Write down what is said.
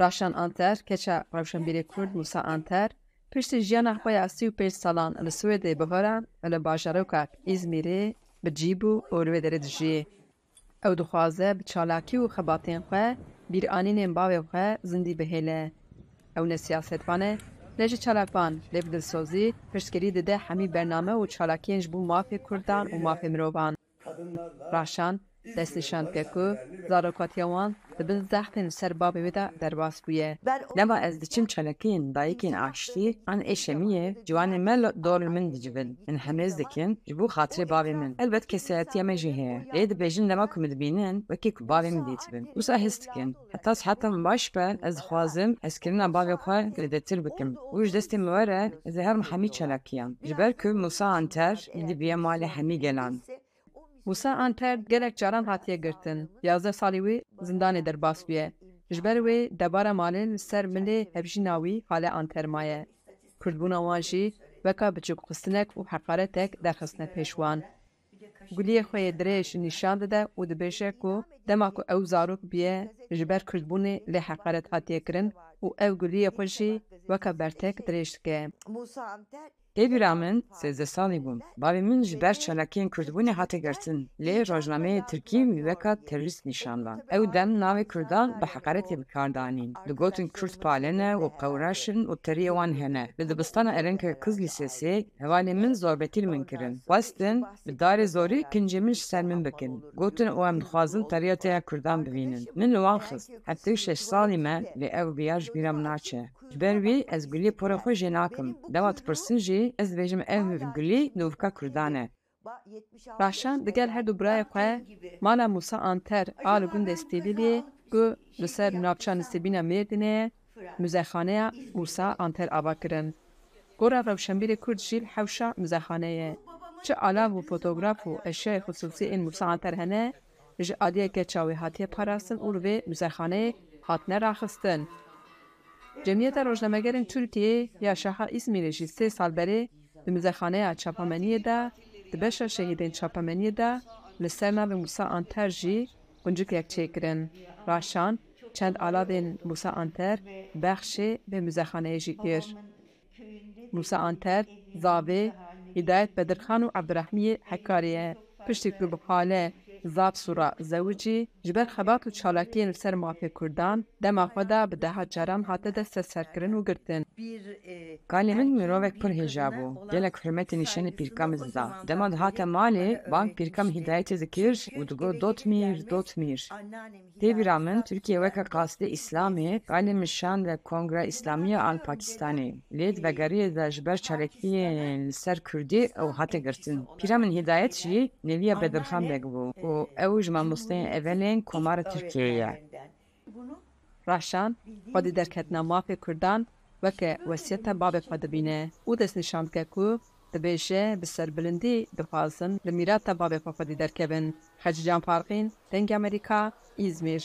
Raşan Anter, keça Rewşenbîrê Kurd Musa Anter, piştî jiyana xwe ya sî û pênc salan li Swêdê bihora li bajarokek İzmîrê bi cî bû û li wê derê dijî. Ew dixwaze bi çalakî û xebatên xwe bîranînên bavê xwe zindî bihêle. Ew ne siyasetvan e, lê ji çalakvan lê bi dilsozî piştgirî dide hemî bername û çalakiyên ji bo mafê Kurdan û mafê mirovan. Raşan wan dibin zehfên ser bavê wê de derbas bûye. Leva ez diçim çalakiyên dayîkên aştî an eşemiye ciwanên me dorê min dicivin. Min hemrez dikin ji min. Elbet kesayetiya me jî heye. Lê dibêjin lema ku min dibînin wekî ku bavê min dîtibin. Wisa his dikin. Heta siheta min baş be ez dixwazim hezkirina bavê xwe girêdetir bikim. û ji destê me were ez ê herim hemî çalakiyan. Ji ber ku Musa Anter dibiye malê hemî gelan. Musa Anter gelek caran hatiye girtin. Yazde salî wê zindanê derbas bûye. Ji ber wê debara malê li ser milê hevjîna wî hale Anter maye. Kurdbûna wan jî weka biçûkxistinek û heqaretek derxistine pêş wan. Guliyê xwe yê dirêj nîşan dide û dibêje ku dema ku ew zarok biye ji ber Kurdbûnê lê heqaret hatiye kirin û ew guliyê xwe jî weka bertek dirêj dike. Tevîra min sêzde salî bûm. Bavê min ji ber çalakiyên Kurdbûnê hate girtin. Lê rojnameyê Tirkî wî weka terorîst nîşandan. Ew dem navê Kurdan bi heqaretê bikardanîn. Di gotin Kurd palene û qewraşin û teriyê wan hene. Li dibistana Erenköy Kız Lisesê hevalê min zorbetî min kirin. Westin bi darê zorî kincê min ji ser min bikin. Gotin û em dixwazin teriya te ya Kurdan bibînin. Min wan xist. Heftê şeş salî me lê ew biya ji bîra min naçe. Ji ber wî ez guliyê pora xwe jê nakim. Dema dipirsin jî ez dibêjim ev gulî nûvka Kurdan e. Raşan digel her du birayê xwe mala Musa Anter a li gund Stêlîlê ku li ser navçe Nisêbîna Mêrdînê muzexaneya Musa Anter ava kirin. Gora Rewşenbîrê Kurd jî hewşa muzexaneyê. Çi alav û fotograf û eşyayê xusûsî ên Musa Anter hene ji adiyeke çawê hatiye parastin û li vê muzexaneyê hatine raxistin. Cemiyeta Rojnamegerên Tirkiyê ya şaha İzmîrê jî sê sal berê di muzexaneya çapemeniyê de di beşa şehîdên çapemeniyê de li ser navê Musa Anter jî quncikek çêkirin. Raşan çend alavên Musa Anter bexşê vê muzexaneyê jî kir. Musa Anter, zavê, Hidayet Bedirxan û Ebdirehmiyê hekarî ye. Piştî ku bi xale Zav Sura Zewicî ji ber xebat û çalakiyên li ser mafê Kurdan dema xwe de bi deha caran hate deste serkirin û girtin. Kalê min mirovek pir hêja bû. Gelek hürmetê nîşanê pîrka min zida. Dema dihate malê bank pîrka min hidayetê dikir û digot dotmîr dotmîr. Têvîra min Tirkiye weka qasdê İslamê kalê min şan ve Kongre İslamiya an Pakistanê. Lê di vegeriyê de ji ber çalakiyên li ser Kurdî ew hate girtin. Pîra min hidayet jî Neviya Bedirxan evelên این کمر ترکیه راشان خود درکتنا مافی کردن وکه وسیت باب خود بینه او دست نشان که کو دبیشه به سربلندی دخوازن لمیرات باب خود درکبن خججان فارقین تنگ امریکا ایزمیر